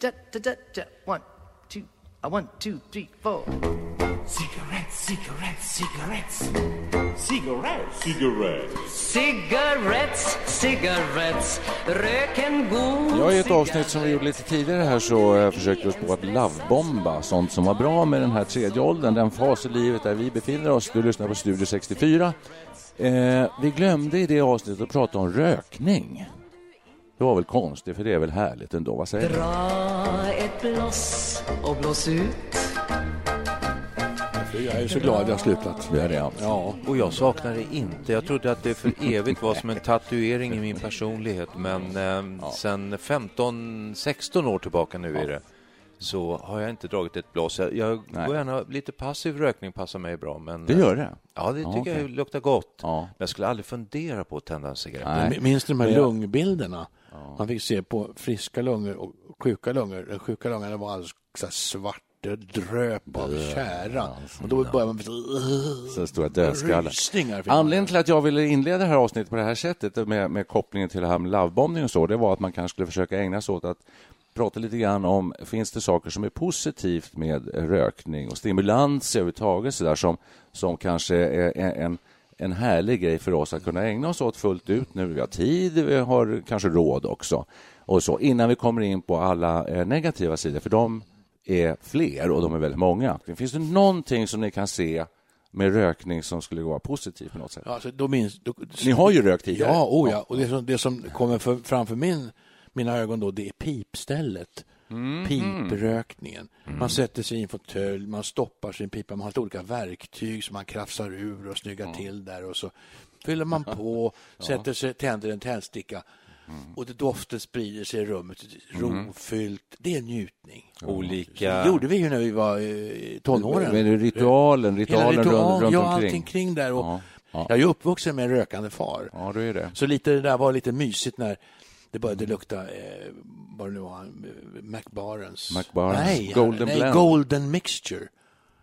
Da, da, da, da. One, two, uh, one, two, three, four. Cigarettes, cigarettes, cigarettes. Cigarettes. Cigarettes. Cigarettes, cigarettes. Rök en god Ja, i ett avsnitt som vi gjorde lite tidigare här så försökte vi oss på att lovebomba sånt som var bra med den här tredje åldern, den fas i livet där vi befinner oss. Du lyssnar på Studio 64. Eh, vi glömde i det avsnittet att prata om rökning. Det var väl konstigt, för det är väl härligt ändå, vad säger du? Dra ett bloss och blås ut. Jag är så glad att jag har slutat. Det är det, ja. Ja, Och jag saknar det inte. Jag trodde att det för evigt var som en tatuering i min personlighet. Men eh, sen 15-16 år tillbaka nu är det så har jag inte dragit ett blås. Jag, jag går gärna lite passiv rökning passar mig bra. Men, Det gör det? Ja, det Ja, tycker okej. jag luktar gott. Ja. Men jag skulle aldrig fundera på att tända en cigarett. Nej. Minns du de här lungbilderna? Man fick se på friska lungor och sjuka lungor. Den sjuka lungan var alldeles svart, det dröp av kära. Och då började man... Så stora dödskallar. Anledningen till att jag ville inleda det här avsnittet på det här sättet med, med kopplingen till det här med lovebombning och så, det var att man kanske skulle försöka ägna sig åt att prata lite grann om, finns det saker som är positivt med rökning och stimulans överhuvudtaget så där, som, som kanske är är en, en härlig grej för oss att kunna ägna oss åt fullt ut nu. Vi har tid, vi har kanske råd också. Och så, innan vi kommer in på alla eh, negativa sidor, för de är fler och de är väldigt många. Finns det någonting som ni kan se med rökning som skulle vara positivt på något sätt? Ja, alltså, då minns, då, Ni har ju rökt tidigare. Ja, oh ja. Och det som, det som kommer för, framför min, mina ögon då, det är pipstället. Mm. Piprökningen. Man sätter sig i en fåtölj, man stoppar sin pipa, man har lite olika verktyg som man krafsar ur och snyggar till där och så fyller man på, sätter sig, tänder en tändsticka Mm. och det doften sprider sig i rummet, rofyllt. Det är njutning. Olika... Det gjorde vi ju när vi var i tonåren. Men det ritualen, Hela ritualen ritual, runt, runt ja, omkring. allting kring där. Och Ja, ja. Jag är uppvuxen med en rökande far. Ja, då är det. Så lite det där var lite mysigt när det började lukta, eh, vad det nu var, eh, McBarons. McBarons. Nej, Golden nej, Blend. Golden Mixture.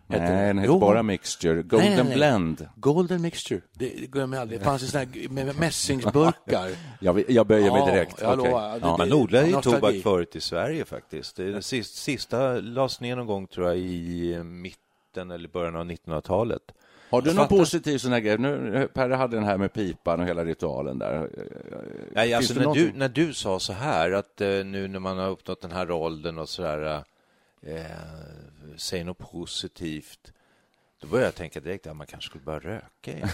hette Nej, den Jo. bara Mixture. Golden Nej, nej, nej. Blend. Golden Mixture. Det det glömmer jag aldrig. Det fanns ju såna här med mässingsburkar. Jag, jag böjer mig Ja, direkt. lovar. Det- Ja. Man odlade ju nostalgi. tobak förut i Sverige faktiskt. Det sista, sista lades ner någon gång tror jag i mitten eller början av 1900-talet. Har du Jag någon fattar. positiv sån här grej? Nu, Per hade den här med pipan och hela ritualen där. Nej, alltså när du, när du sa så här att eh, nu när man har uppnått den här åldern och så där, eh, säg något positivt. Då började jag tänka direkt att man kanske skulle börja röka igen.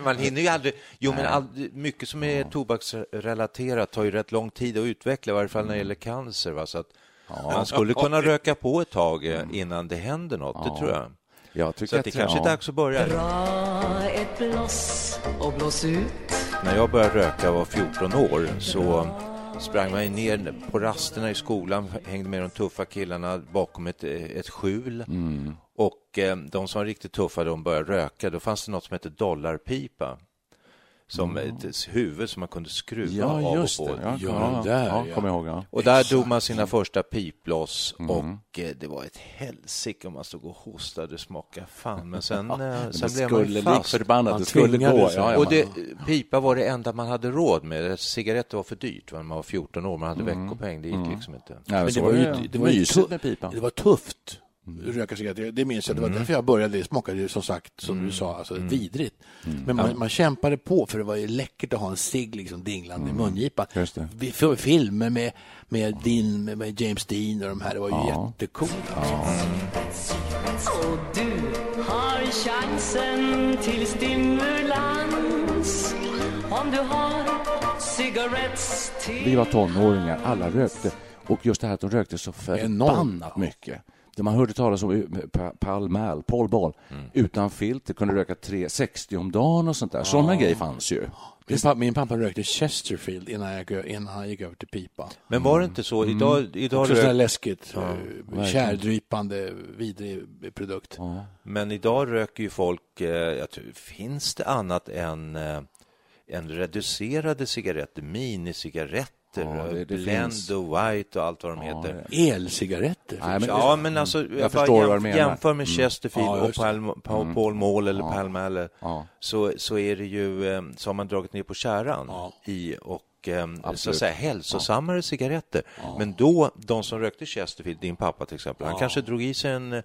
man hinner ju aldrig... Jo, men all, mycket som är tobaksrelaterat tar ju rätt lång tid att utveckla, i varje fall när det gäller cancer. Va? Så att Man skulle kunna röka på ett tag eh, innan det händer något, det tror jag. Jag tycker Så att det kanske är ja. dags att börja. Dra ett bloss och blås ut. När jag började röka var 14 år så sprang man ju ner på rasterna i skolan, hängde med de tuffa killarna bakom ett, ett skjul. Mm. Och eh, de som var riktigt tuffa, de började röka. Då fanns det något som hette dollarpipa. Som ett huvud som man kunde skruva Mm. Ja, av just och på. det. Ja, Ja, där, ja, jag ihåg. Ja. Och där dog man sina första piploss Mm. och eh, det var ett helsike om man stod och hostade, smaka fan. Men sen, eh, Men sen det blev man ju fast. förbannat, Man det skulle gå. Ja, Och det, pipa var det enda man hade råd med. Cigaretter var för dyrt när man var 14 år. Man hade veckopeng. Det gick liksom inte. Nej, men Men så det var ju, det det var ju mysigt tu- med pipan. Det var tufft röka cigaretter. Det minns jag, det var därför jag började. Det smakade ju som sagt, som du sa, alltså vidrigt. Men man, man kämpade på för det var ju läckert att ha en cigg liksom dinglande i mungipan. Vi får filmer med, med, Dean, med, med James Dean och de här, det var ju jättecoolt. Alltså. Och du har chansen till stimulans om du har cigaretts till Vi var tonåringar, alla rökte. Och just det här att de rökte så förbannat mycket. Det man hörde talas om eh, Pa- Pall Mall, Paul Ball, utan filter, kunde röka 360 om dagen och sånt där. Sådana grejer fanns ju. Min, pappa, min pappa rökte Chesterfield innan, jag, innan han gick över till pipa. Men var det inte så? Idag, idag Också sådär rök, läskigt, ja, kärdrypande, vidrig produkt. men idag röker ju folk, eh, jag tror, finns det annat än, eh, än reducerade cigaretter, minicigaretter, Ja, det- Blend finns. och White och allt vad de heter. Elcigaretter. Nej, men- Ja, men alltså, jag, bara förstår vad jämf- menar. jämför med Chesterfield Ja, och just det. Pall, Paul, Paul Mall eller Ja. så, så är det ju, eh, så har man dragit ner på kärran Ja. i och eh, så att Absolut. säga hälsosammare cigaretter. Men då, de som rökte Chesterfield, din pappa till exempel, han kanske drog i sig en eh,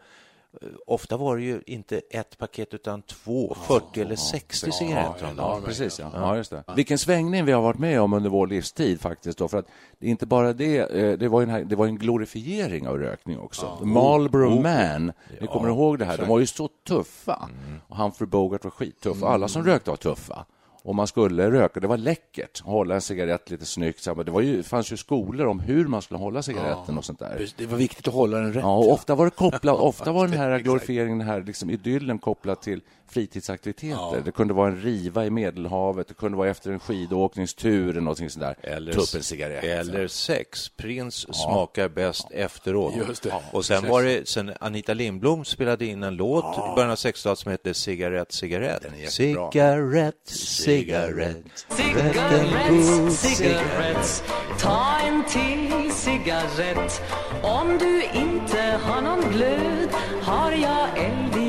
Ofta var det ju inte ett paket utan två, 40 eller 60 cigaretter om Ja, dagen. precis. Ja. Ja, just det. Vilken svängning vi har varit med om under vår livstid faktiskt. Då, för att det är inte bara det, eh, det var, en, det var en glorifiering av rökning också. Marlboro Man, ni kommer ihåg det här, de var ju så tuffa. Och Humphrey Bogart var skittuff. Alla som rökte var tuffa. Och man skulle röka, det var läckert att hålla en cigarett lite snyggt. Det var ju, fanns ju skolor om hur man skulle hålla cigaretten och sånt där. Det var viktigt att hålla den rätt. Ja, och ofta var det kopplat, ofta var den här glorifieringen, den här liksom idyllen kopplad till fritidsaktiviteter. Det kunde vara en riva i Medelhavet, det kunde vara efter en skidåkningstur eller någonting sånt där. Eller, Ta upp en cigarett. eller sex. Prins smakar bäst efteråt. Just det. Och sen var det, sen Anita Lindblom spelade in en låt i början av 60-talet som hette Cigarett, cigarett. Cigarett, cigarett. Cigaretts, cigaretts Ta en till cigarett Om du inte har någon glöd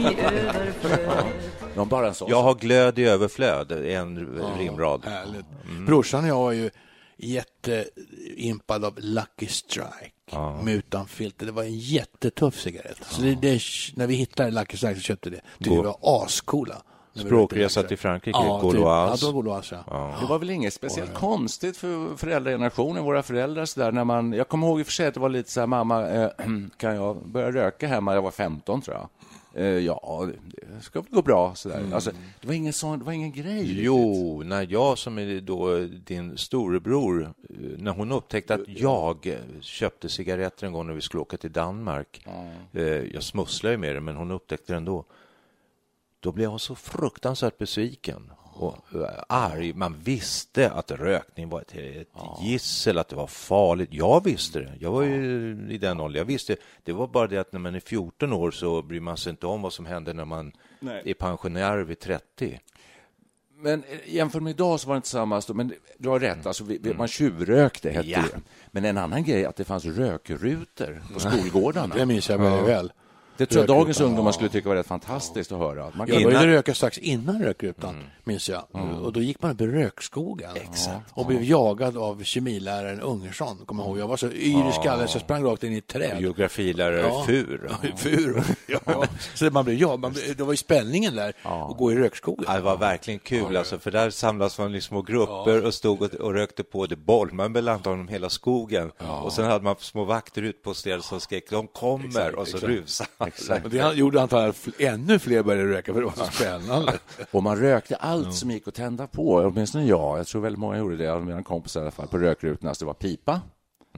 i överflöd bara en sån Jag har glöd i överflöd, en rimrad. Härligt. Brorsan och jag var ju jätteimpad av Lucky Strike med utan filter. Det var en jättetuff cigarett. Så det, det, när vi hittade Lucky Strike så köpte vi det. Tyckte vi var ascoola. Språkresa till Frankrike, Ja, typ. Gauloise. Ja, det var Gauloise, ja. Det var väl inget speciellt konstigt för föräldragenerationen, våra föräldrar så där, när man, jag kommer ihåg i och för sig att det var lite så här, mamma, eh, kan jag börja röka hemma? Jag var 15 tror jag. Eh, ja, det- ska väl gå bra så där. Alltså, det var ingen sån, det var ingen grej. riktigt. Jo, när jag som är då din storebror, eh, när hon upptäckte att jag eh, köpte cigaretter en gång när vi skulle åka till Danmark. Eh, Jag smusslade ju med det, men hon upptäckte det ändå. Då blev hon så fruktansvärt besviken och eh, arg. Man visste att rökning var ett, ett gissel, att det var farligt. Jag visste det. Jag var ju i den åldern. Jag visste. Det var bara det att när man är 14 år så bryr man sig inte om vad som händer när man är pensionär vid 30. Men eh, jämfört med idag så var det inte samma. Men du har rätt, alltså, vi, vi, man tjuvrökte hette Ja. det. Men en annan grej att det fanns rökrutor på skolgårdarna. Det minns jag väldigt väl. Det tror jag dagens ungdomar ja. skulle tycka var rätt fantastiskt att höra. Att man Jag innan- började röka strax innan rökrutan, minns jag. Och då gick man upp i rökskogen och blev jagad av kemiläraren Ungersson. Kommer ihåg. Jag var så yr i skallen så jag sprang rakt in i ett träd. Geografilärare Ja. Fur. Fur. Ja. Så man blev, ja, man det var ju spänningen där, att gå i rökskogen. Ja, det var verkligen kul, alltså, för där samlas man i små grupper och stod och, och rökte på. Det bolmade mellan antagligen hela skogen. Och sen hade man små vakter utposterade som skrek de kommer och så rusade man. Och det gjorde antagligen ännu fler började röka för det var så spännande. Och man rökte allt som gick att tända på, åtminstone jag. Jag tror väldigt många gjorde det, av mina kompisar i alla fall, på rökrutorna. Så det var pipa,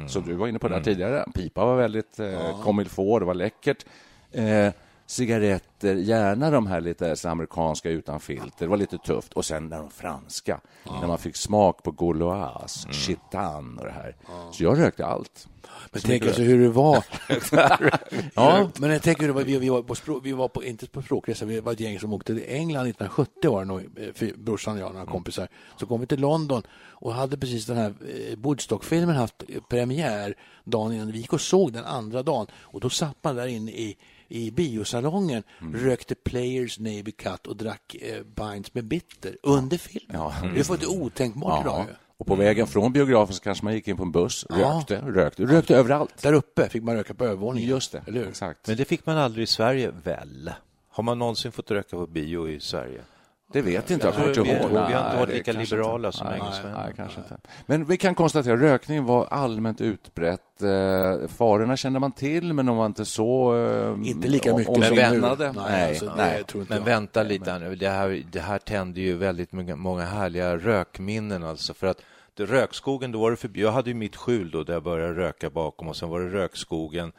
som du var inne på där tidigare. Pipa var väldigt eh, comme il faut, det var läckert. Eh, cigaretter, gärna de här lite så amerikanska utan filter. Det var lite tufft. Och sen de franska, när man fick smak på Gauloise, Chitan och det här. Så jag rökte allt. Men tänk alltså hur det var. Ja. Men jag tänker hur det var, vi, vi var, på, språk, vi var på, inte på språkresa, vi var ett gäng som åkte till England 1970 var det nog, eh, brorsan och jag, några kompisar. Så kom vi till London och hade precis den här eh, Woodstock-filmen haft premiär dagen innan. Vi gick och såg den andra dagen och då satt man där inne i i biosalongen, rökte Players Navy Cut och drack eh, pints med bitter under filmen. Ja. Det var inte otänkbart idag. ju. Och på vägen från biografen så kanske man gick in på en buss, rökte, rökte, rökte överallt. Där uppe fick man röka på övervåningen. Just det, Eller hur? exakt. Men det fick man aldrig i Sverige, väl? Har man någonsin fått röka på bio i Sverige? Det vet inte jag. Kommer vi- inte ihåg. vi har inte varit lika kanske liberala inte. som Nej, engelsmännen. Nej, kanske inte. Men vi kan konstatera att rökning var allmänt utbrett. Eh, farorna kände man till, men de var inte så... Eh, Inte lika mycket om, som nu. Nej, Nej, alltså, nej. Men jag. vänta lite nu. Det här, det här tände ju väldigt många, många härliga rökminnen alltså. För att det, rökskogen, då var det förbjudet. Jag hade ju mitt skjul då där jag började röka bakom och sen var det rökskogen.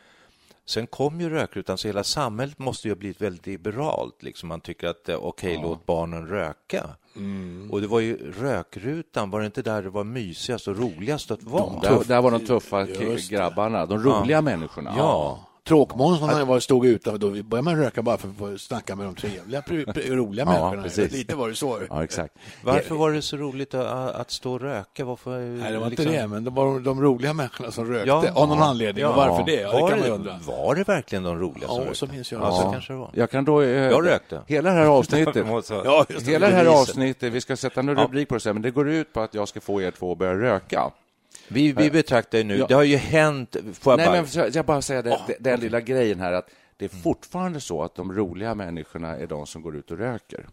Sen kom ju rökrutan, så hela samhället måste ju ha blivit väldigt liberalt. Liksom man tycker att eh, okej, låt barnen röka. Mm. Och det var ju rökrutan, var det inte där det var mysigast och roligast att vara? Där, där var de tuffa grabbarna, de roliga människorna. Ja. Tråkmånsarna var stod utanför, då började man röka bara för att snacka med de trevliga, roliga Ja, människorna. precis. Lite var det så. Ja, exakt. Varför var det så roligt att, att stå och röka? Varför, Nej, det var liksom- inte det, men det var de, roliga människorna som rökte. Ja. av någon anledning. Ja. Och varför det? Ja, det var, kan man det, undra. var det verkligen de roliga som Ja, rökte? så minns jag Ja, så Ja. kanske det var. Jag kan då... Eh, Jag rökte. Hela det här avsnittet... Ja. Hela det här avsnittet, vi ska sätta en rubrik på det sen, men det går ut på att jag ska få er två att börja röka. Vi, vi betraktar ju nu, Ja. det har ju hänt, får jag Nej, bara... men jag jag bara säga det, det, den lilla grejen här att det är fortfarande så att de roliga människorna är de som går ut och röker.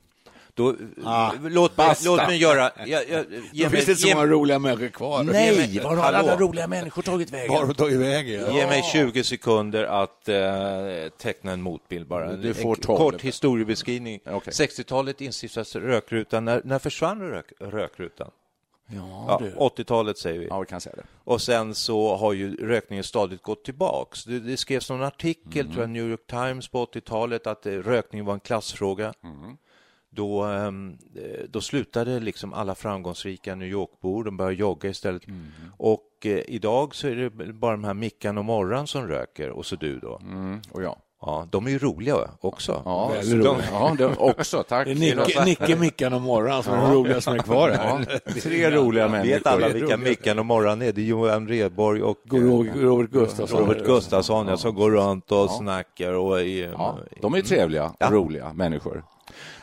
Då, Ah, låt, mig, låt mig göra... Jag, jag, ge, Då mig, finns det inte så många roliga människor kvar. Nej, var har alla Hallå. roliga människor tagit vägen? Var har de tagit vägen? Ja. ge mig 20 sekunder att eh, teckna en motbild bara. Du får en 12. kort historiebeskrivning. Okej. 60-talet instiftades rökrutan. När, när försvann rök, rökrutan? Ja, Ja, du. 80-talet säger vi. ja, vi kan säga det. Och sen så har ju rökningen stadigt gått tillbaks. Det, det skrevs någon artikel, tror jag, New York Times på 80-talet, att eh, rökning var en klassfråga. Då, ehm, eh, då slutade liksom alla framgångsrika New York-bor, de började jogga istället. Och eh, idag så är det bara de här Mickan och Morran som röker, och så du då. Mm, och ja. Ja, de är ju roliga också. Ja, de, roligt. ja det också. Tack. Det är Nicke, Nicke Mickan och Morran som är de roliga som är kvar här. Tre roliga människor. Vet alla vilka Mickan och Morran är? Det är Johan Rheborg och eh, Robert, Gustafsson. Robert Gustafsson ja, som går runt och snackar. Och är, Ja, de är trevliga och Ja. roliga människor.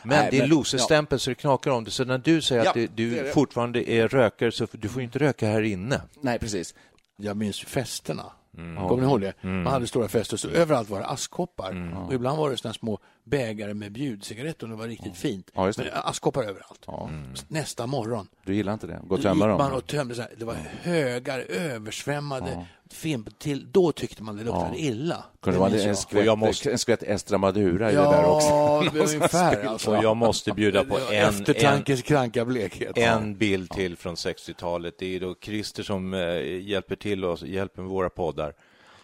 Men Nej, det är men- loserstämpel så det knakar om det. Så när du säger Ja, att du, du det är det. fortfarande är rökare så du får inte röka här inne. Nej, precis. Jag minns ju festerna. Mm. Kommer ni ihåg det? Man hade stora fester, så överallt var det askkoppar. Mm. Och ibland var det såna små bägare med bjudcigaretter om det var riktigt fint. Ja, just. Men askkoppar överallt. Mm. Nästa morgon Du gillar inte det? Gå och tömma gick man dem? och tömde så här. Det var högar, översvämmade film till. Då tyckte man det luktade illa. Kunde minns en jag. skvätt, måste- en skvätt Estra Madura i det där också. Ja, ungefär. Alltså. Och jag måste bjuda på en, en, Eftertankens kranka blekhet. en bild till från 60-talet. Det är då Christer som eh, hjälper till och hjälper med våra poddar.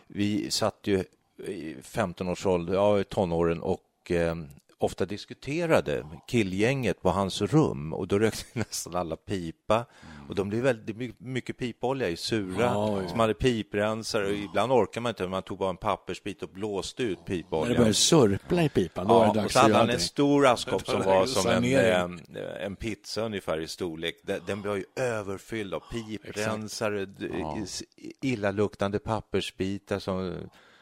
Vi satt ju i 15 års ålder, ja, tonåren och eh, ofta diskuterade killgänget på hans rum och då rökte nästan alla pipa och de blev väldigt my- mycket pipolja i sura Ja, ja. som hade piprensare och ibland orkar man inte, man tog bara en pappersbit och blåste ut När det pipoljan. började sörpla i pipan, då var Ja, och så hade han en stor askkopp som var som en, sanering. eh, en pizza ungefär i storlek. Den, den var ju överfylld av piprensare, illaluktande pappersbitar som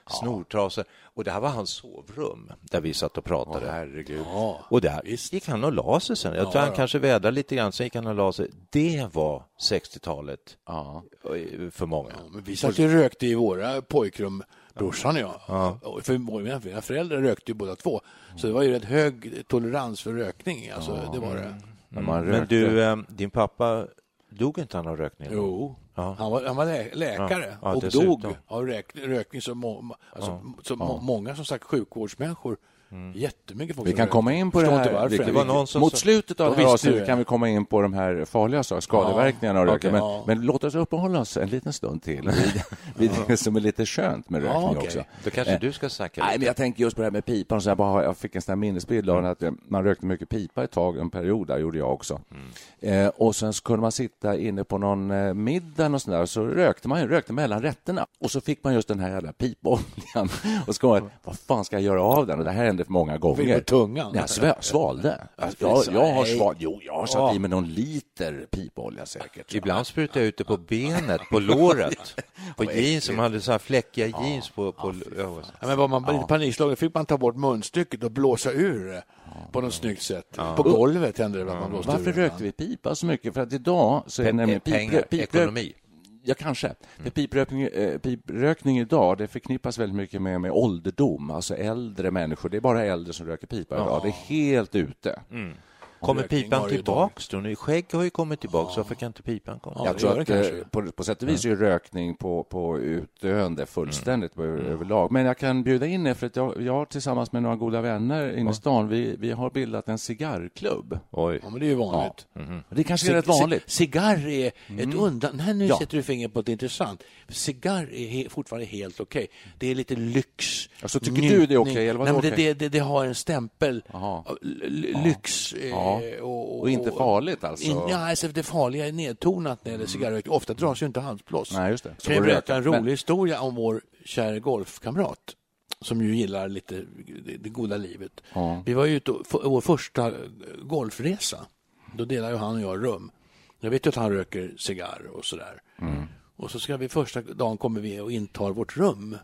snortrasor. Och det här var hans sovrum där vi satt och pratade. herregud. Ja, och där visst. gick han och la sig sen. Jag tror han kanske vädrade lite grann, sen gick han och la sig. Det var 60-talet Ja. för många. Men vi satt ju och rökte i våra pojkrum, brorsan och jag. Och För mina föräldrar rökte ju båda två. Så det var ju rätt hög tolerans för rökning. Alltså, det var det. Man Men du, eh, din pappa, dog inte han av rökning? Jo, Ja. han var, han var lä läkare Ja, och dessutom. dog av rök, rökning som, må, alltså, som må, många som sagt sjukvårdsmänniskor. Jättemycket folk Vi kan komma in på det här. vi- Det var någon som Mot slutet av det här avsnittet kan vi komma in på de här farliga sakerna, skadeverkningarna av röken. okej, men, ja. men låt oss uppehålla oss en liten stund till vid, det som är lite skönt med rökning okej. också. Då kanske du ska snacka Nej, lite. men jag tänker just på det här med pipan. Så jag, bara, jag fick en sån här minnesbild av att eh, man rökte mycket pipa ett tag, en period där gjorde jag också. Eh, och sen så kunde man sitta inne på någon eh, middag och sådär, så rökte man rökte mellan rätterna. Och så fick man just den här jävla pipoljan. Och så kom man, vad fan ska jag göra av den? Och det här hände väldigt många Fick gånger. på tungan. Jag svä- svalde. Alltså, Ja, jag, jag har nej. svalt. Jo, jag har satt Ja. i mig någon liter pipolja säkert. Ibland sprutade jag ut det på benet, på låret, på jeans som hade så här fläckiga jeans på... på ja, Ja, men var man lite panikslagen fick man ta bort munstycket och blåsa ur det på något snyggt sätt. På golvet hände det man blåste Varför ur det. rökte vi pipa så mycket? För att idag så är Pe- nämligen pengar, piprö- piprö- ekonomi. Ja, kanske. För piprökning, eh, piprökning idag det förknippas väldigt mycket med, med ålderdom, alltså äldre människor. Det är bara äldre som röker pipa idag. Det är helt ute. Kommer pipan tillbaks då? Nu, Skägg har ju kommit tillbaks, varför kan inte pipan komma? Ja, Jag tror det att eh, på, på sätt och vis är ju rökning på, på utdöende fullständigt Mm. över- överlag. Men jag kan bjuda in er för att jag, jag tillsammans med några goda vänner inne i stan, vi, vi har bildat en cigarrklubb. Oj. Ja, men det är ju vanligt. Det kanske är rätt vanligt. Ci- Cigarr är ett undan... Nej, nu Ja. sätter du fingret på ett intressant. Cigarr är he, fortfarande helt okej. Det är lite lyx. Alltså, tycker du det är njutning. okej, eller vad Nej, är men det, okej? det, det, det har en stämpel. Lyx. eh, Ja. Och, Och inte farligt alltså? In, ja, alltså det farliga är nedtonat när det gäller cigarrrökning. Ofta dras ju inte halsblås. Nej, just det. Så Kan jag berätta en rolig Men- historia om vår kära golfkamrat som ju gillar lite det, goda livet. Ja. Vi var ju ute och- för, vår första eh, golfresa. Då delar ju han och jag rum. Jag vet ju att han röker cigarr och sådär. Mm. Och så ska vi första dagen kommer vi och intar vårt rum.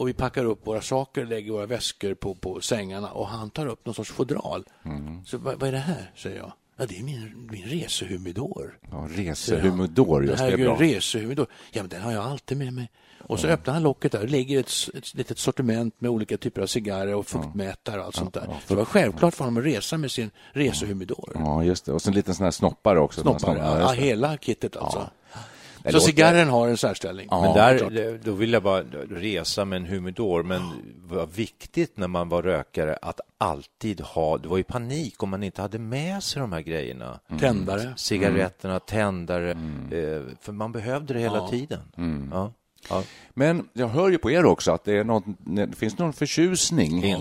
Mm. Och vi packar upp våra saker, lägger våra väskor på, på sängarna och han tar upp någon sorts fodral. Mm. Så vad, vad är det här? säger jag. Ja, det är min, min resehumidor. Ja, resehumidor, just det här är bra. resehumidor. Ja, men den har jag alltid med mig. Och så öppnar han locket där. Det ligger ett, ett litet sortiment med olika typer av cigarrer och fuktmätare och allt sånt där. Så det var självklart för honom att resa med sin resehumidor. Ja, just det. Och så en liten sån här snoppare också. Snoppar, Ja, ja, hela kittet alltså. Det Så låter- cigarren har en särställning. Ja. Men det är där, det- då vill jag bara resa med en humidor, men vad viktigt när man var rökare att alltid ha, det var ju panik om man inte hade med sig de här grejerna. Tändare. Cigaretterna, tändare, eh, för man behövde det hela Ja. tiden. Ja. Ja. Men jag hör ju på er också att det, är något, det finns någon förtjusning i,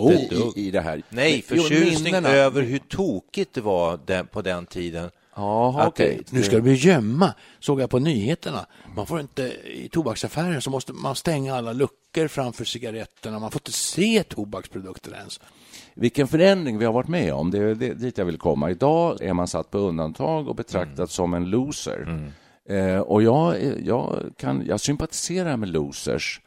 i, det här. Nej, Jo, förtjusning minnena. över hur tokigt det var den, på den tiden. Jaha, Att det- Nu ska det bli gömma, såg jag på nyheterna. Man får inte, I tobaksaffärer så måste man stänga alla luckor framför cigaretterna. Man får inte se tobaksprodukter ens. Vilken förändring vi har varit med om. Det är dit jag vill komma. Idag är man satt på undantag och betraktad Mm. som en loser. Eh, och jag, jag, kan, jag sympatiserar med losers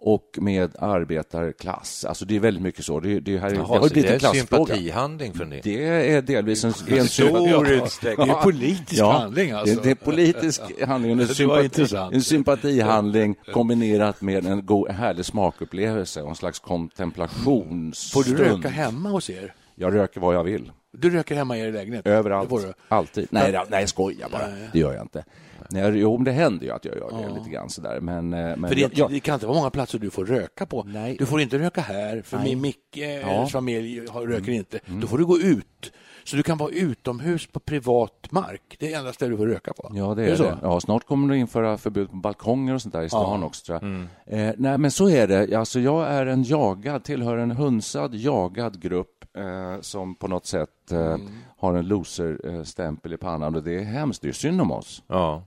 och med arbetarklass. Alltså det är väldigt mycket så. Det, det, här, det Jaha, har det blivit är en klassfråga. sympatihandling från det. Det är delvis en, en stor utsträckning. Det är politisk handling alltså. Det, det är politisk handling, en, Det sympati, en sympatihandling kombinerat med en god, härlig smakupplevelse och en slags kontemplationsstund. Får du röka hemma hos er? Jag röker vad jag vill. Du röker hemma i er lägenhet? Överallt. Det. Alltid. Nej, nej, nej, jag skojar bara. Det gör jag inte. Nej, jo, men det händer ju att jag gör det lite grann sådär. Men, eh, men För det, jag, det kan inte vara många platser du får röka på. Nej. Du får inte röka här, för Nej. min Micke, hennes familj har, Mm. röker inte. Då får du gå ut. Så du kan vara utomhus på privat mark. Det är enda stället du får röka på. Ja, det är, så? det. Ja, snart kommer det införa förbud på balkonger och sånt där i stan Ja. Mm. också, tror jag. Eh, nej, men så är det. Alltså, jag är en jagad, tillhör en hunsad, jagad grupp eh, som på något sätt eh, Mm. har en loser-stämpel i pannan och det är hemskt. Det är synd om oss. Ja.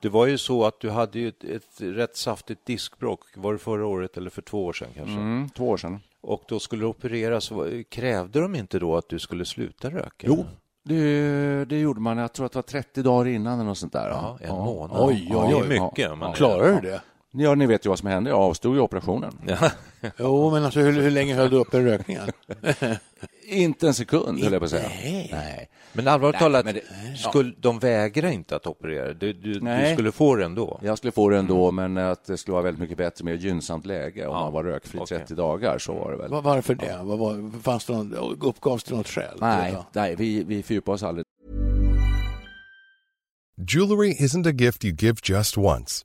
Det var ju så att du hade ju ett, ett rätt saftigt diskbråck, var det förra året eller för två år sedan kanske? Mm, två år sedan. Och då skulle du opereras, Vad- krävde de inte då att du skulle sluta röka? Jo, det, det gjorde man. Jag tror att det var 30 dagar innan eller något sånt där. Ja, en Ja. månad. Oj, Ja, oj, oj. är mycket. Man Klarar du det? Ja, ni vet ju vad som hände. Jag avstod ju operationen. Jo, men alltså, hur, hur länge höll du upp en rökningen? Inte en sekund, höll jag på att säga. Nej. Nej. Men allvarligt Nej, talat, men det- skulle, de vägrar inte att operera. Du, du, du skulle få det ändå. Jag skulle få det ändå, men att det skulle vara väldigt mycket bättre med gynnsamt läge om Ja, man var rökfri okej. 30 dagar. Så var det väl. Var- Varför det? Vad var, fanns det någon, uppgavs det något skäl? Nej, Ja. nej vi, vi fördjupade oss aldrig. Jewelry isn't a gift you give just once.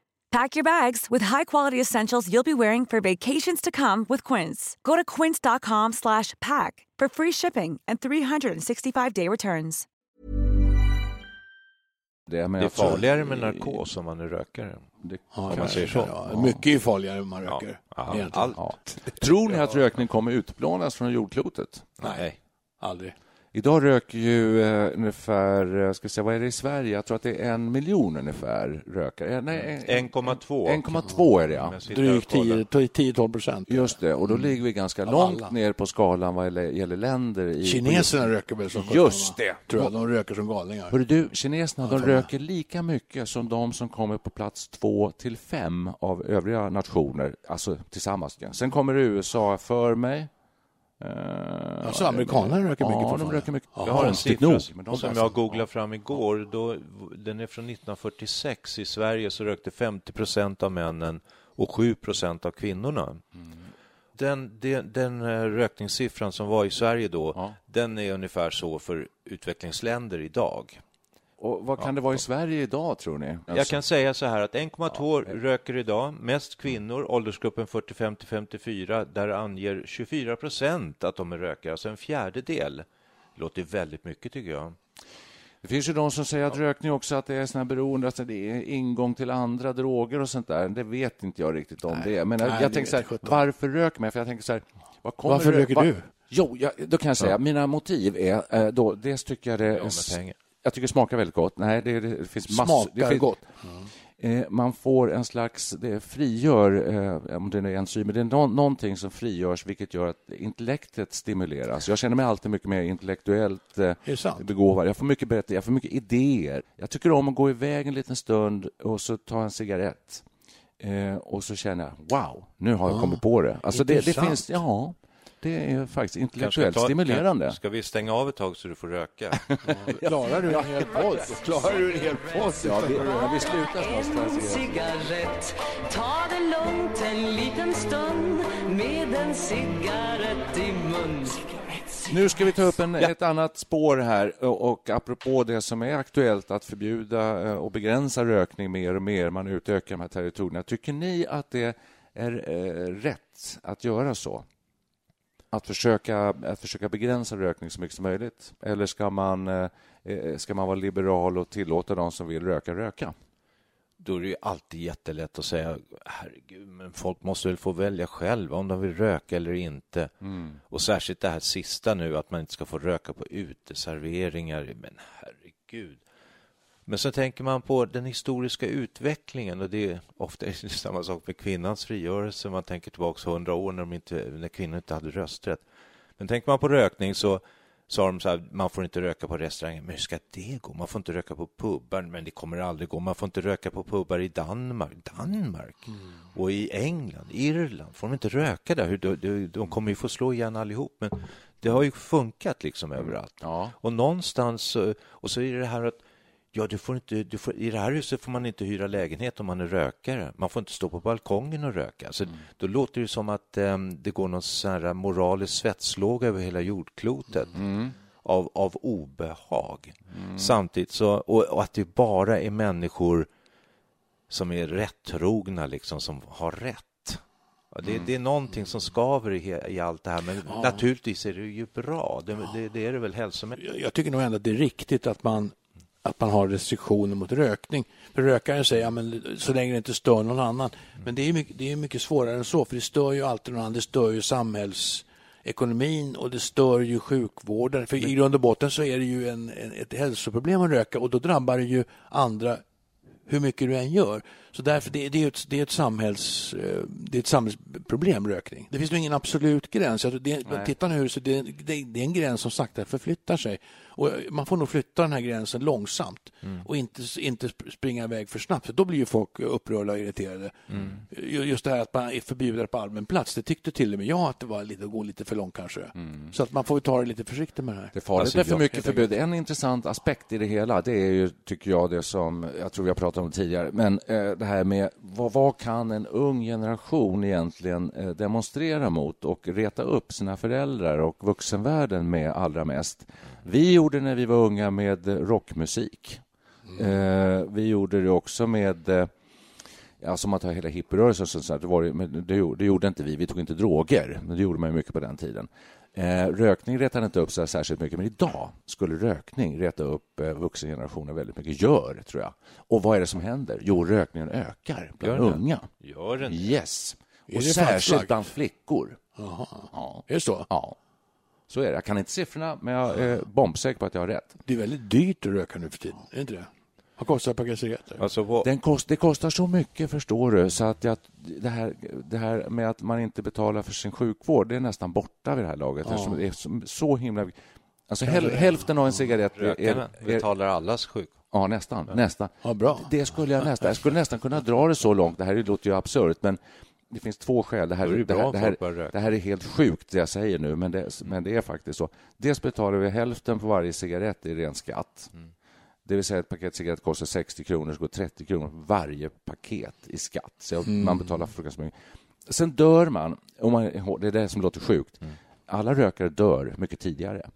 Pack your bags with high-quality essentials you'll be wearing for vacations to come with Quince. Go to quince.com slash pack for free shipping and 365-day returns. Det, men Det är farligare med narkos om man är rökare. Det, Ja, man säger så. Ja, mycket är farligare om man röker. Ja, allt. ja. Tror ni att rökning kommer utplånas från jordklotet? Nej. Aldrig. Idag röker ju eh, ungefär, eh, ska säga, vad är det i Sverige? Jag tror att det är en miljon ungefär rökare. Eh, Nej, en- 1,2. 1,2 är det ja. Och Drygt kollar. 10-12 procent. Just det, och då ligger vi ganska Av långt alla. ner på skalan vad gäller, länder. I, Kineserna röker väl som Just det. Tror jag. De röker som galningar. Hörru du, kineserna de röker lika mycket som de som kommer på plats två till fem av övriga nationer, alltså tillsammans. Sen kommer USA för mig. Eh, Alltså, amerikanerna röker mycket Ja, de röker mycket. Ja. Jag har en siffra nog, men de som jag googlade fram igår. Då, den är från 1946. I Sverige så rökte 50 procent av männen och 7 procent av kvinnorna. Den, den, den eh, rökningssiffran som var i Sverige då, Ja. den är ungefär så för utvecklingsländer idag. Och vad kan det vara i Sverige idag, tror ni? Jag Alltså, kan säga så här att 1,2 röker idag, mest kvinnor, åldersgruppen 45 till 54, där anger 24 procent att de är rökare, alltså en fjärdedel. Låter väldigt mycket tycker jag. Det finns ju de som säger att rökning också att det är såna beroende, att det är ingång till andra droger och sånt där. Det vet inte jag riktigt om det är. Men jag, Nej, jag det tänker så här, varför röker man? För jag tänker så här, Varför rö- röker va- du? Jo, jag, då kan jag säga, mina motiv är eh, då, dels tycker jag det... Ja, med pengar. Jag tycker det smakar väldigt gott. Nej, det, det finns massor. Smakar det finns, gott. Eh, man får en slags, det frigör, eh, om det är enzymer, det är nå- någonting som frigörs vilket gör att intellektet stimuleras. Jag känner mig alltid mycket mer intellektuellt eh, begåvad. Jag får mycket berätta, jag får mycket idéer. Jag tycker om att gå iväg en liten stund och så ta en cigarett. Eh, och så känner jag, wow, nu har jag kommit på det. Alltså det, det finns, ja, det är faktiskt intellektuellt ta- stimulerande. Ska vi stänga av ett tag så du får röka? Klarar du en hel podd? Klarar du en hel podd? Ja, vi, ja, vi slutar En någonstans. cigarett, ta det lugnt en liten stund med en cigarett i mun. Nu ska vi ta upp en, ett annat spår här och, och apropå det som är aktuellt att förbjuda eh, och begränsa rökning mer och mer, man utökar de här territorierna. Tycker ni att det är eh, rätt att göra så? Att försöka, att försöka begränsa rökning så mycket som möjligt? Eller ska man, eh, eh, ska man vara liberal och tillåta de som vill röka röka? Då är det ju alltid jättelätt att säga herregud, men folk måste väl få välja själva om de vill röka eller inte. Och särskilt det här sista nu, att man inte ska få röka på uteserveringar. Men herregud. Men så tänker man på den historiska utvecklingen och det är ofta är det samma sak med kvinnans frigörelse. Man tänker tillbaka hundra år när, inte, när kvinnor inte hade rösträtt. Men tänker man på rökning så sa de så här, man får inte röka på restauranger. Men hur ska det gå? Man får inte röka på pubbar, men det kommer aldrig gå. Man får inte röka på pubbar i Danmark, Danmark och i England, Irland. Får de inte röka där? De, de, kommer ju få slå igen allihop. Men det har ju funkat liksom överallt. Ja. Och någonstans, och så är det här att Ja, du får inte, du får, I det här huset får man inte hyra lägenhet om man är rökare. Man får inte stå på balkongen och röka. Så Då låter det som att em, det går någon sån här moralisk svetslåga över hela jordklotet av, av obehag. Samtidigt så, och, och att det bara är människor som är rättrogna, liksom, som har rätt. Ja, det, det är någonting som skaver i, i allt det här, men naturligtvis är det ju bra. Det, det, det är det väl hälsomässigt. Jag- Jag tycker nog ändå att det är riktigt att man, att man har restriktioner mot rökning. För rökaren säger ja, men så länge det inte stör någon annan. Men det är, mycket, det är mycket svårare än så, för det stör ju alltid någon annan. Det stör ju samhällsekonomin och det stör ju sjukvården. För i grund och botten så är det ju en, en, ett hälsoproblem att röka och då drabbar det ju andra hur mycket du än gör. Så därför, det, det, är ett, det, är ett samhälls, eh, det är ett samhällsproblem, rökning. Det finns nog ingen absolut gräns. Det, titta nu, så det, det, det är en gräns som sakta förflyttar sig. Och man får nog flytta den här gränsen långsamt och inte, inte springa iväg för snabbt, för då blir ju folk upprörda och irriterade. Ju- Just det här att man är förbjuden på allmän plats, det tyckte till och med jag att det var lite, att gå lite för långt kanske. Så att man får ju ta det lite försiktigt med det här. Det är farligt Alltså, med för jag- mycket förbud. En intressant aspekt i det hela, det är ju, tycker jag, det som jag tror har pratat om tidigare, men eh, det här med vad, vad kan en ung generation egentligen eh, demonstrera mot och reta upp sina föräldrar och vuxenvärlden med allra mest? Vi gjorde när vi var unga med rockmusik. Eh, vi gjorde det också med eh, Ja, som att ha hela hippierörelsen, så, så, det, var, ju- men det, gjorde- det gjorde inte vi. Vi tog inte droger, men det gjorde man mycket på den tiden. Eh, rökning retade inte upp sig särskilt mycket, men idag skulle rökning reta upp eh, vuxengenerationen väldigt mycket. Gör, tror jag. Och vad är det som händer? Jo, rökningen ökar bland Gör unga. Gör den? Yes. Är Och särskilt bland flickor. Jaha. Ja. Är det så? ja, så är det. Jag kan inte siffrorna, men jag är bombsäker på att jag har rätt. Det är väldigt dyrt att röka nu för tiden, är det inte det? Vad kostar ett paket cigaretter? Alltså, vad, Den kost, det kostar så mycket, förstår du, så att jag, det, här, det här med att man inte betalar för sin sjukvård, det är nästan borta vid det här laget. Ja. Det är så, så himla... Alltså häl, hälften av en cigarett är... rökarna är, är betalar allas sjuk... ja, nästan. nästan. Ja, bra. Det skulle jag nästan... Jag skulle nästan kunna dra det så långt. Det här låter ju absurt, men det finns två skäl. Det här, det det, här, det, här, det här är helt sjukt, det jag säger nu, men det, men det är faktiskt så. Dels betalar vi hälften på varje cigarett i ren skatt. Mm. Det vill säga ett paket cigarett kostar 60 kronor, så går 30 kronor på varje paket i skatt. Så man betalar fruktansvärt mycket. Sen dör man, om man, det är det som låter sjukt. Mm. Alla rökare dör mycket tidigare.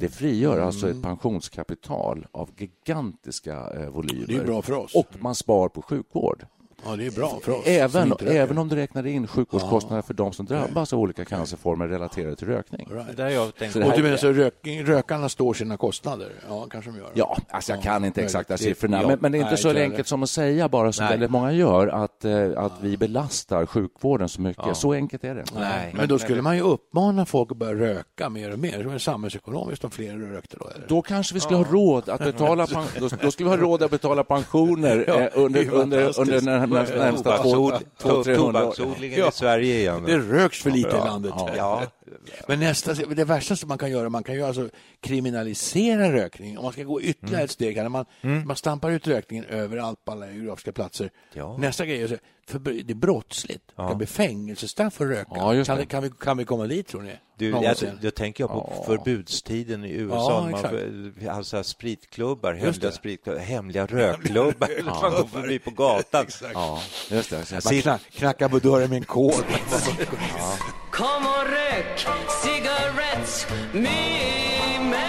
Det frigör alltså ett pensionskapital av gigantiska eh, volymer. Det är bra för oss. Och man spar på sjukvård. Ja, det är bra för oss. Även, även om du räknar in sjukvårdskostnader för de som drabbas av olika cancerformer relaterade till rökning. Right. Det där jag tänkte... Så det Och här- du menar så rökning, rökarna står sina kostnader? Ja, kanske de gör. Ja, alltså jag kan inte exakta Det- siffrorna, men, men det är inte nej, så enkelt som att säga bara som Nej. väldigt många gör, att, eh, att vi belastar sjukvården så mycket. Ja. Så enkelt är det. Nej. Men då skulle man ju uppmana folk att börja röka mer och mer. Det är samhällsekonomiskt om fler rökte då. Eller? Då kanske vi skulle ha råd att betala då, då skulle vi ha råd att betala pensioner Ja, eh, under, under, under den närmsta, närmsta Tobaksod- två, 300 år. Tobaksodlingen i Sverige igen. Det röks för lite i landet. Ja. Men nästa, det värsta som man kan göra, man kan ju alltså kriminalisera rökning. Om man ska gå ytterligare ett steg, när man, man stampar ut rökningen överallt på alla geografiska platser. Ja. Nästa grej är, så- för det är brottsligt. Det Ja. kan bli fängelsestraff för att röka. Ja, kan, det. det- kan, vi, kan vi komma dit, tror ni? Du, jag, jag tänker jag på Ja. förbudstiden i USA. Ja, man, får- alltså spritklubbar, hemliga, det. spritklubbar, hemliga rökklubbar. Man går förbi på gatan. Ja, just det. Man knack, knackar på dörren med en kod. Kom och rök cigarettes med mig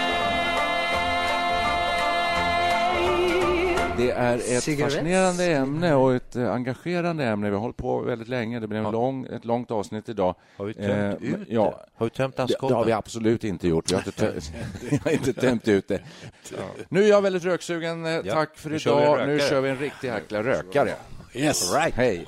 Det är ett Cigarettes. fascinerande ämne och ett eh, engagerande ämne. Vi har hållit på väldigt länge. Det blev en lång, ett långt avsnitt idag. Har vi tömt Eh, ut ja, det? Har vi tömt Det, det har vi absolut inte gjort. Vi har inte, tö- vi har inte tömt ut det. Nu är jag väldigt röksugen. Eh, Ja, Tack för nu kör vi idag. Nu kör vi en riktig jäkla rökare. Yes. All right. Hej.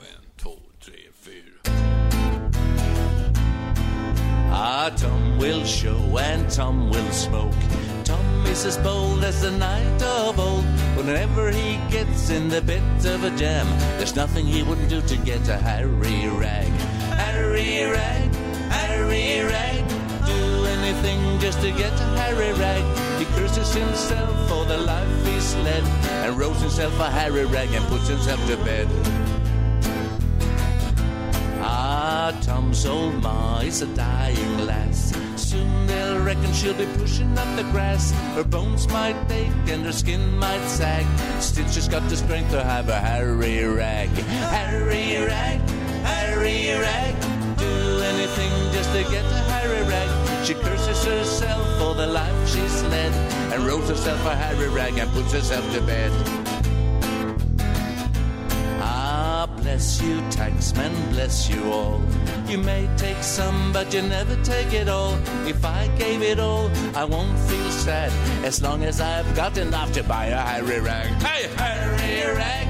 Tom will show and Tom will smoke. Tom is as bold as the night of old. Whenever he gets in the bit of a jam, there's nothing he wouldn't do to get a Harry Rag. Harry Rag, Harry Rag. Do anything just to get a Harry Rag. He curses himself for the life he's led and rolls himself a Harry Rag and puts himself to bed. Tom's old ma is a dying lass. Soon they'll reckon she'll be pushing up the grass. Her bones might ache and her skin might sag. Still, she's got the strength to have a Harry rag. Harry rag, Harry rag. Do anything just to get a Harry rag. She curses herself for the life she's led and rolls herself a Harry rag and puts herself to bed. Bless you, taxman, bless you all. You may take some, but you never take it all. If I gave it all, I won't feel sad as long as I've got enough to buy a Harry rag. Hey, Harry rag,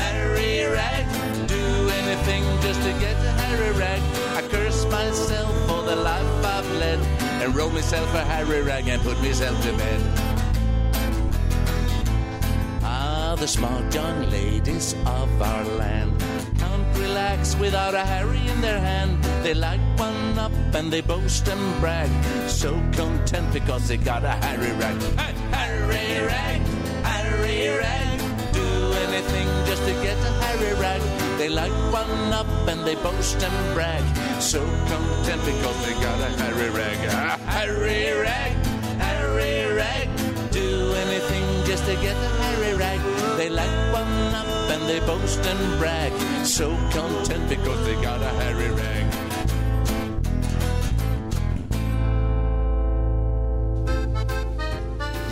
Harry rag. Do anything just to get a Harry rag. I curse myself for the life I've led and roll myself a Harry rag and put myself to bed. Ah, the smart young ladies of our land. Relax without a Harry in their hand. They light one up and they boast and brag. So content because they got a Harry rag. Hey, Harry rag, Harry rag. Do anything just to get a Harry rag. They light one up and they boast and brag. So content because they got a Harry rag. A Harry rag, Harry rag. Do anything just to get a Harry rag. They light and they boast and brag. So content because they got a Harry rag.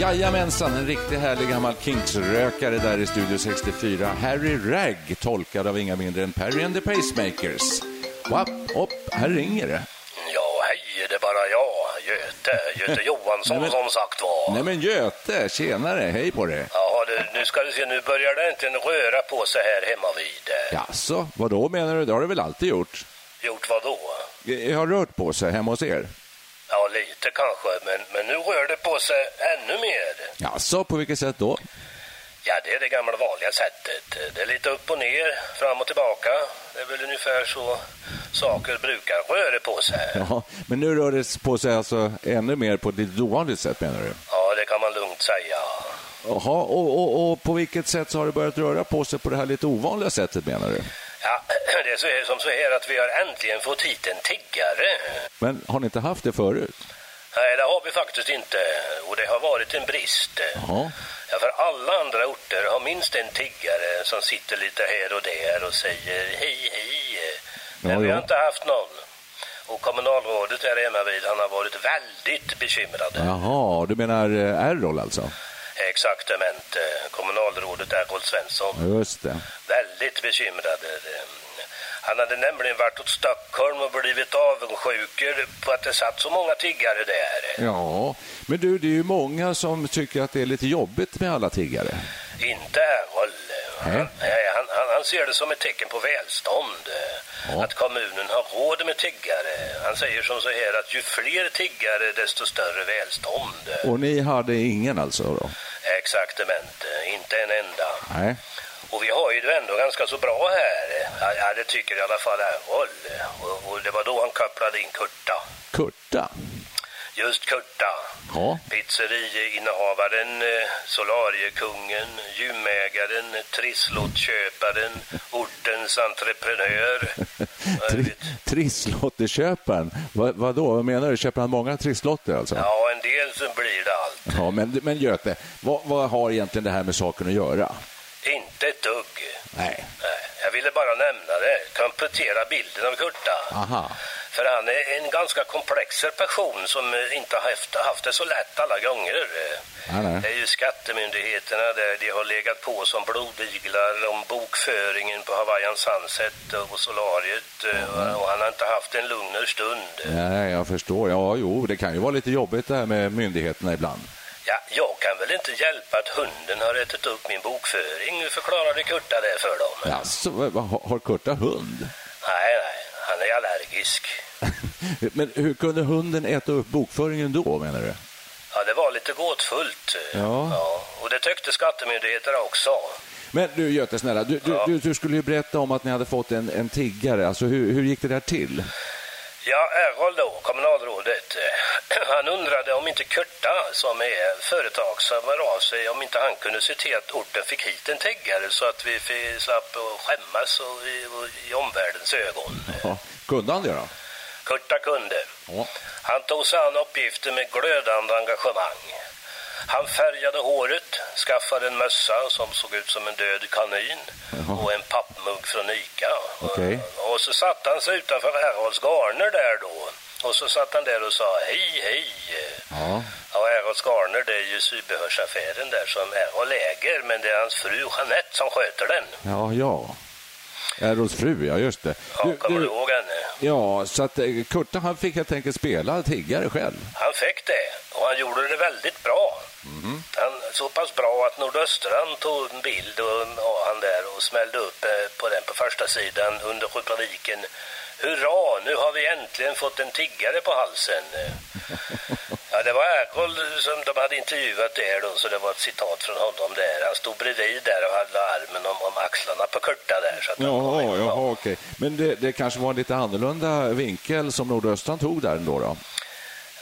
Jajamensan, en riktigt härlig gammal Kinks-rökare där i Studio 64. Harry Ragg, tolkad av inga mindre än Perry and the Pacemakers. Wapp, upp, här ringer det. Ja, hej, det är bara jag, Göte, Göte Johansson Nej, men- som sagt var. Nej men Göte, tjenare, hej på dig. Ja, nu ska du se, nu börjar det inte röra på sig här hemma vid. Jaså, vad då menar du? Det har du väl alltid gjort? Gjort vad då? Jag har rört på sig hemma hos er. Ja, lite kanske, men, men nu rör det på sig ännu mer. Jaså, på vilket sätt då? Ja, det är det gamla vanliga sättet. Det är lite upp och ner, fram och tillbaka. Det är väl ungefär så saker brukar röra på sig. Ja, men nu rör det på sig alltså ännu mer på ett lite ovanligt sätt menar du? Ja, det kan man lugnt säga. Jaha, och, och, och på vilket sätt så har det börjat röra på sig på det här lite ovanliga sättet menar du? Ja, det är så som så här att vi har äntligen fått hit en tiggare. Men har ni inte haft det förut? Nej, det har vi faktiskt inte. Och det har varit en brist. Jaha. Ja, för alla andra orter har minst en tiggare som sitter lite här och där och säger hej, hej. Men Ja, vi har ja. inte haft någon. Och kommunalrådet här hemma vid, han har varit väldigt bekymrad. Jaha, du menar eh, Errol alltså? Exaktamente. Kommunalrådet Errol Svensson. Just det. Väldigt bekymrad. Han hade nämligen varit åt Stockholm och blivit avundsjuker på att det satt så många tiggare där. Ja, men du, det är ju många som tycker att det är lite jobbigt med alla tiggare. Inte. Nej, han, han, han ser det som ett tecken på välstånd. Ja. Att kommunen har råd med tiggare. Han säger som så här att ju fler tiggare desto större välstånd. Och ni hade ingen alltså då? Exaktamente, inte en enda. Nej. Och vi har ju det ändå ganska så bra här. Ja, det tycker i alla fall Errol. Och, och det var då han kopplade in Kurta. Kurta? Just Kurta. Ja. Pizzeriinnehavaren, eh, solariekungen, gymägaren, trisslottköparen, ortens entreprenör. Tri Trisslotterköparen? Vad, vad då? Vad menar du? Köper han många trisslotter alltså? Ja, en del så blir det allt. Ja, men, men Göte, vad, vad har egentligen det här med saken att göra? Inte ett dugg. Nej. Jag ville bara nämna det. Komplettera bilden av Kurta. Aha. För han är en ganska komplex person som eh, inte har haft, haft det så lätt alla gånger. Nej, nej. Det är ju skattemyndigheterna där de har legat på som blodiglar om bokföringen på Hawaiian Sunset och solariet. eh, Och han har inte haft en lugnare stund. Nej, jag förstår. Ja, jo, det kan ju vara lite jobbigt det här med myndigheterna ibland. Ja, jag kan väl inte hjälpa att hunden har ätit upp min bokföring, förklarade Kurta det för dem. Har har Kurta hund? Nej, nej, han är allergisk. Men hur kunde hunden äta upp bokföringen då, menar du? Ja, det var lite gåtfullt. Ja. Ja, och det tyckte skattemyndigheterna också. Men du Göte, snälla, du, du, du, du skulle ju berätta om att ni hade fått en, en tiggare. Alltså, hur, hur gick det där till? Ja, Errol då, kommunalrådet, eh, han undrade om inte Kurta, som är företagshöv, hör av sig, om inte han kunde se till att orten fick hit en tiggare så att vi slapp att skämmas och i, och i omvärldens ögon. Ja, kunde han det då? Kurta kunde. Ja. Han tog sig an uppgiften med glödande engagemang. Han färgade håret, skaffade en mössa som såg ut som en död kanin Jaha. och en pappmugg från Ica. Okej. Och så satt han sig utanför Errols garner där då. Och så satt han där och sa hej, hej. Ja. Ja, Errols garner det är ju sybehörsaffären där som Errol äger, men det är hans fru Jeanette som sköter den. Ja, ja. Errols fru, ja just det. Ja, kommer du ihåg henne? Ja, så att eh, Kurta han fick helt enkelt spela tiggare själv. Han fick det och han gjorde det väldigt bra. Han, så pass bra att Nordöstran tog en bild och, av han där och smällde upp eh, på den på första sidan under rubriken Hurra, nu har vi äntligen fått en tiggare på halsen. Det var Errol som de hade intervjuat där då, så det var ett citat från honom där. Han stod bredvid där och hade armen om, om axlarna på Kurta där. Så att Jaha, jaha okej. Men det, det kanske var en lite annorlunda vinkel som Nordöstran tog där ändå då?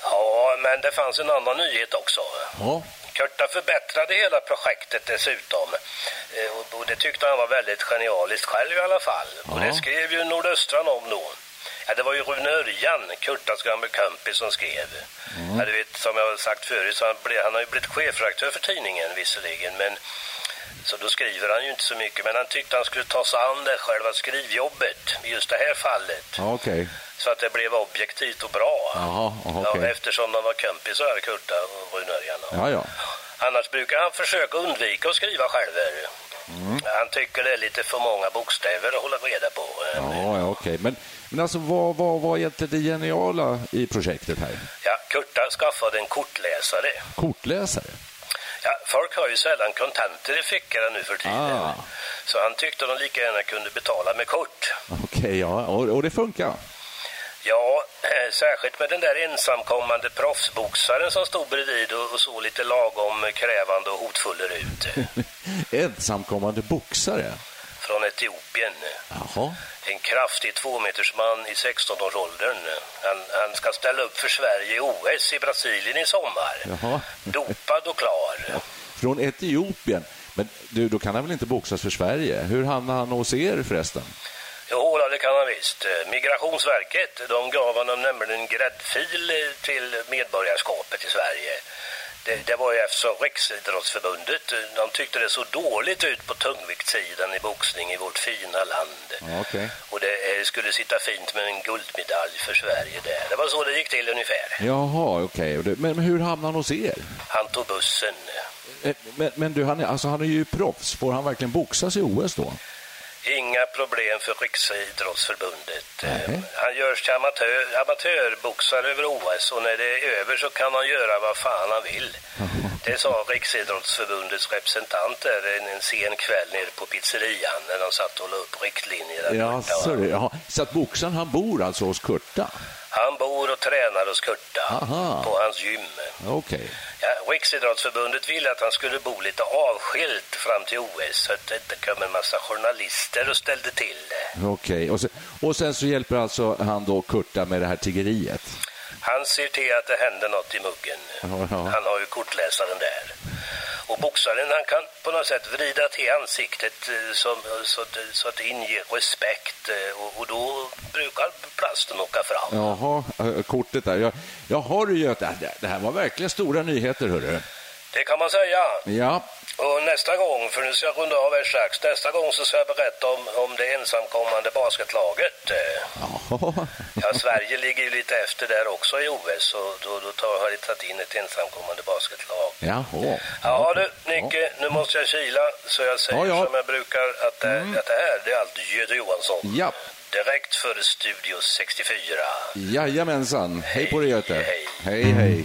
Ja, men det fanns en annan nyhet också. Ja. Kurta förbättrade hela projektet dessutom. Eh, Och, och det tyckte han var väldigt genialiskt själv i alla fall. Och Ja. det skrev ju Nordöstran om då. Ja, det var ju Rune Örjan, Kurtas gamla kompis, som skrev. Ja, du vet, som jag har sagt förut, så han, blev, han har ju blivit chefredaktör för tidningen visserligen, men så då skriver han ju inte så mycket. Men han tyckte han skulle ta sig an det själva skrivjobbet i just det här fallet. Ja, okej. Så att det blev objektivt och bra. Jaha, Ja, okej. eftersom de var kompisar, Kurta och Rune Örjan. Ja, ja. Annars brukar han försöka undvika att skriva själv. Mm. Han tycker det är lite för många bokstäver att hålla reda på. Ja, ja okej. Men, men alltså, vad, vad var egentligen det geniala i projektet här? Ja, Kurta skaffade en kortläsare. Kortläsare? Ja, folk har ju sällan kontanter i fickorna nu för tiden. Ah, Så han tyckte de lika gärna kunde betala med kort. okej, ja. Och, och det funkar? Ja, eh, särskilt med den där ensamkommande proffsboxaren som stod bredvid och, och såg lite lagom krävande och hotfuller ut. Ensamkommande boxare? Från Etiopien. Jaha. En kraftig tvåmetersman i 16-årsåldern. Han, han ska ställa upp för Sverige i OS i Brasilien i sommar. Jaha. Dopad och klar. Från Etiopien? Men du, då kan han väl inte boxas för Sverige? Hur hamnade han hos er förresten? Jo, det kan han visst. Migrationsverket, de gav honom nämligen en gräddfil till medborgarskapet i Sverige. Det, det var ju eftersom Riksidrottsförbundet, de tyckte det så dåligt ut på tungviktssidan i boxning i vårt fina land. Okej. Och det eh, skulle sitta fint med en guldmedalj för Sverige där. Det var så det gick till ungefär. Jaha, okej. Men men hur hamnade han hos er? Han tog bussen. Eh, Men, men du, han är, alltså, han är ju proffs. Får han verkligen boxas i OS då? Inga problem för Riksidrottsförbundet. Nej. Han görs till amatör, amatörboxare över OS och när det är över så kan han göra vad fan han vill. Det sa Riksidrottsförbundets representant där en, en sen kväll nere på pizzerian när de satt och la upp riktlinjer. Ja, så, det, jaha. så att boxaren han bor alltså hos Kurta? Han bor och tränar hos Kurta Aha. på hans gym. Okej. Ja, Riksidrottsförbundet ville att han skulle bo lite avskilt fram till OS så att det inte kom en massa journalister och ställde till det. Okej. Och, sen, och sen så hjälper alltså han då Kurta med det här tiggeriet? Han ser till att det händer något i muggen. Ja, ja. Han har ju kortläsaren där. Och boxaren han kan på något sätt vrida till ansiktet eh, som, eh, så, att, eh, så att det inger respekt och, och då brukar plasten åka fram. Jaha, kortet där. Jag, jaha du Göte, det, det här var verkligen stora nyheter hörru. Det kan man säga. Ja, Och nästa gång, för nu ska jag runda av här strax, nästa gång så ska jag berätta om, om det ensamkommande basketlaget. Jaha. Ja, Sverige ligger ju lite efter där också i OS och då, då tar, har de tagit in ett ensamkommande basketlag. Jaha. Ja du, Nicke, nu måste jag kila så jag säger Ja, som jag brukar att det, att det här, det är allt Göte Johansson. Ja, Direkt för Studio 64. jajamensan. Hej på dig Göte. Hej. Hej, hej.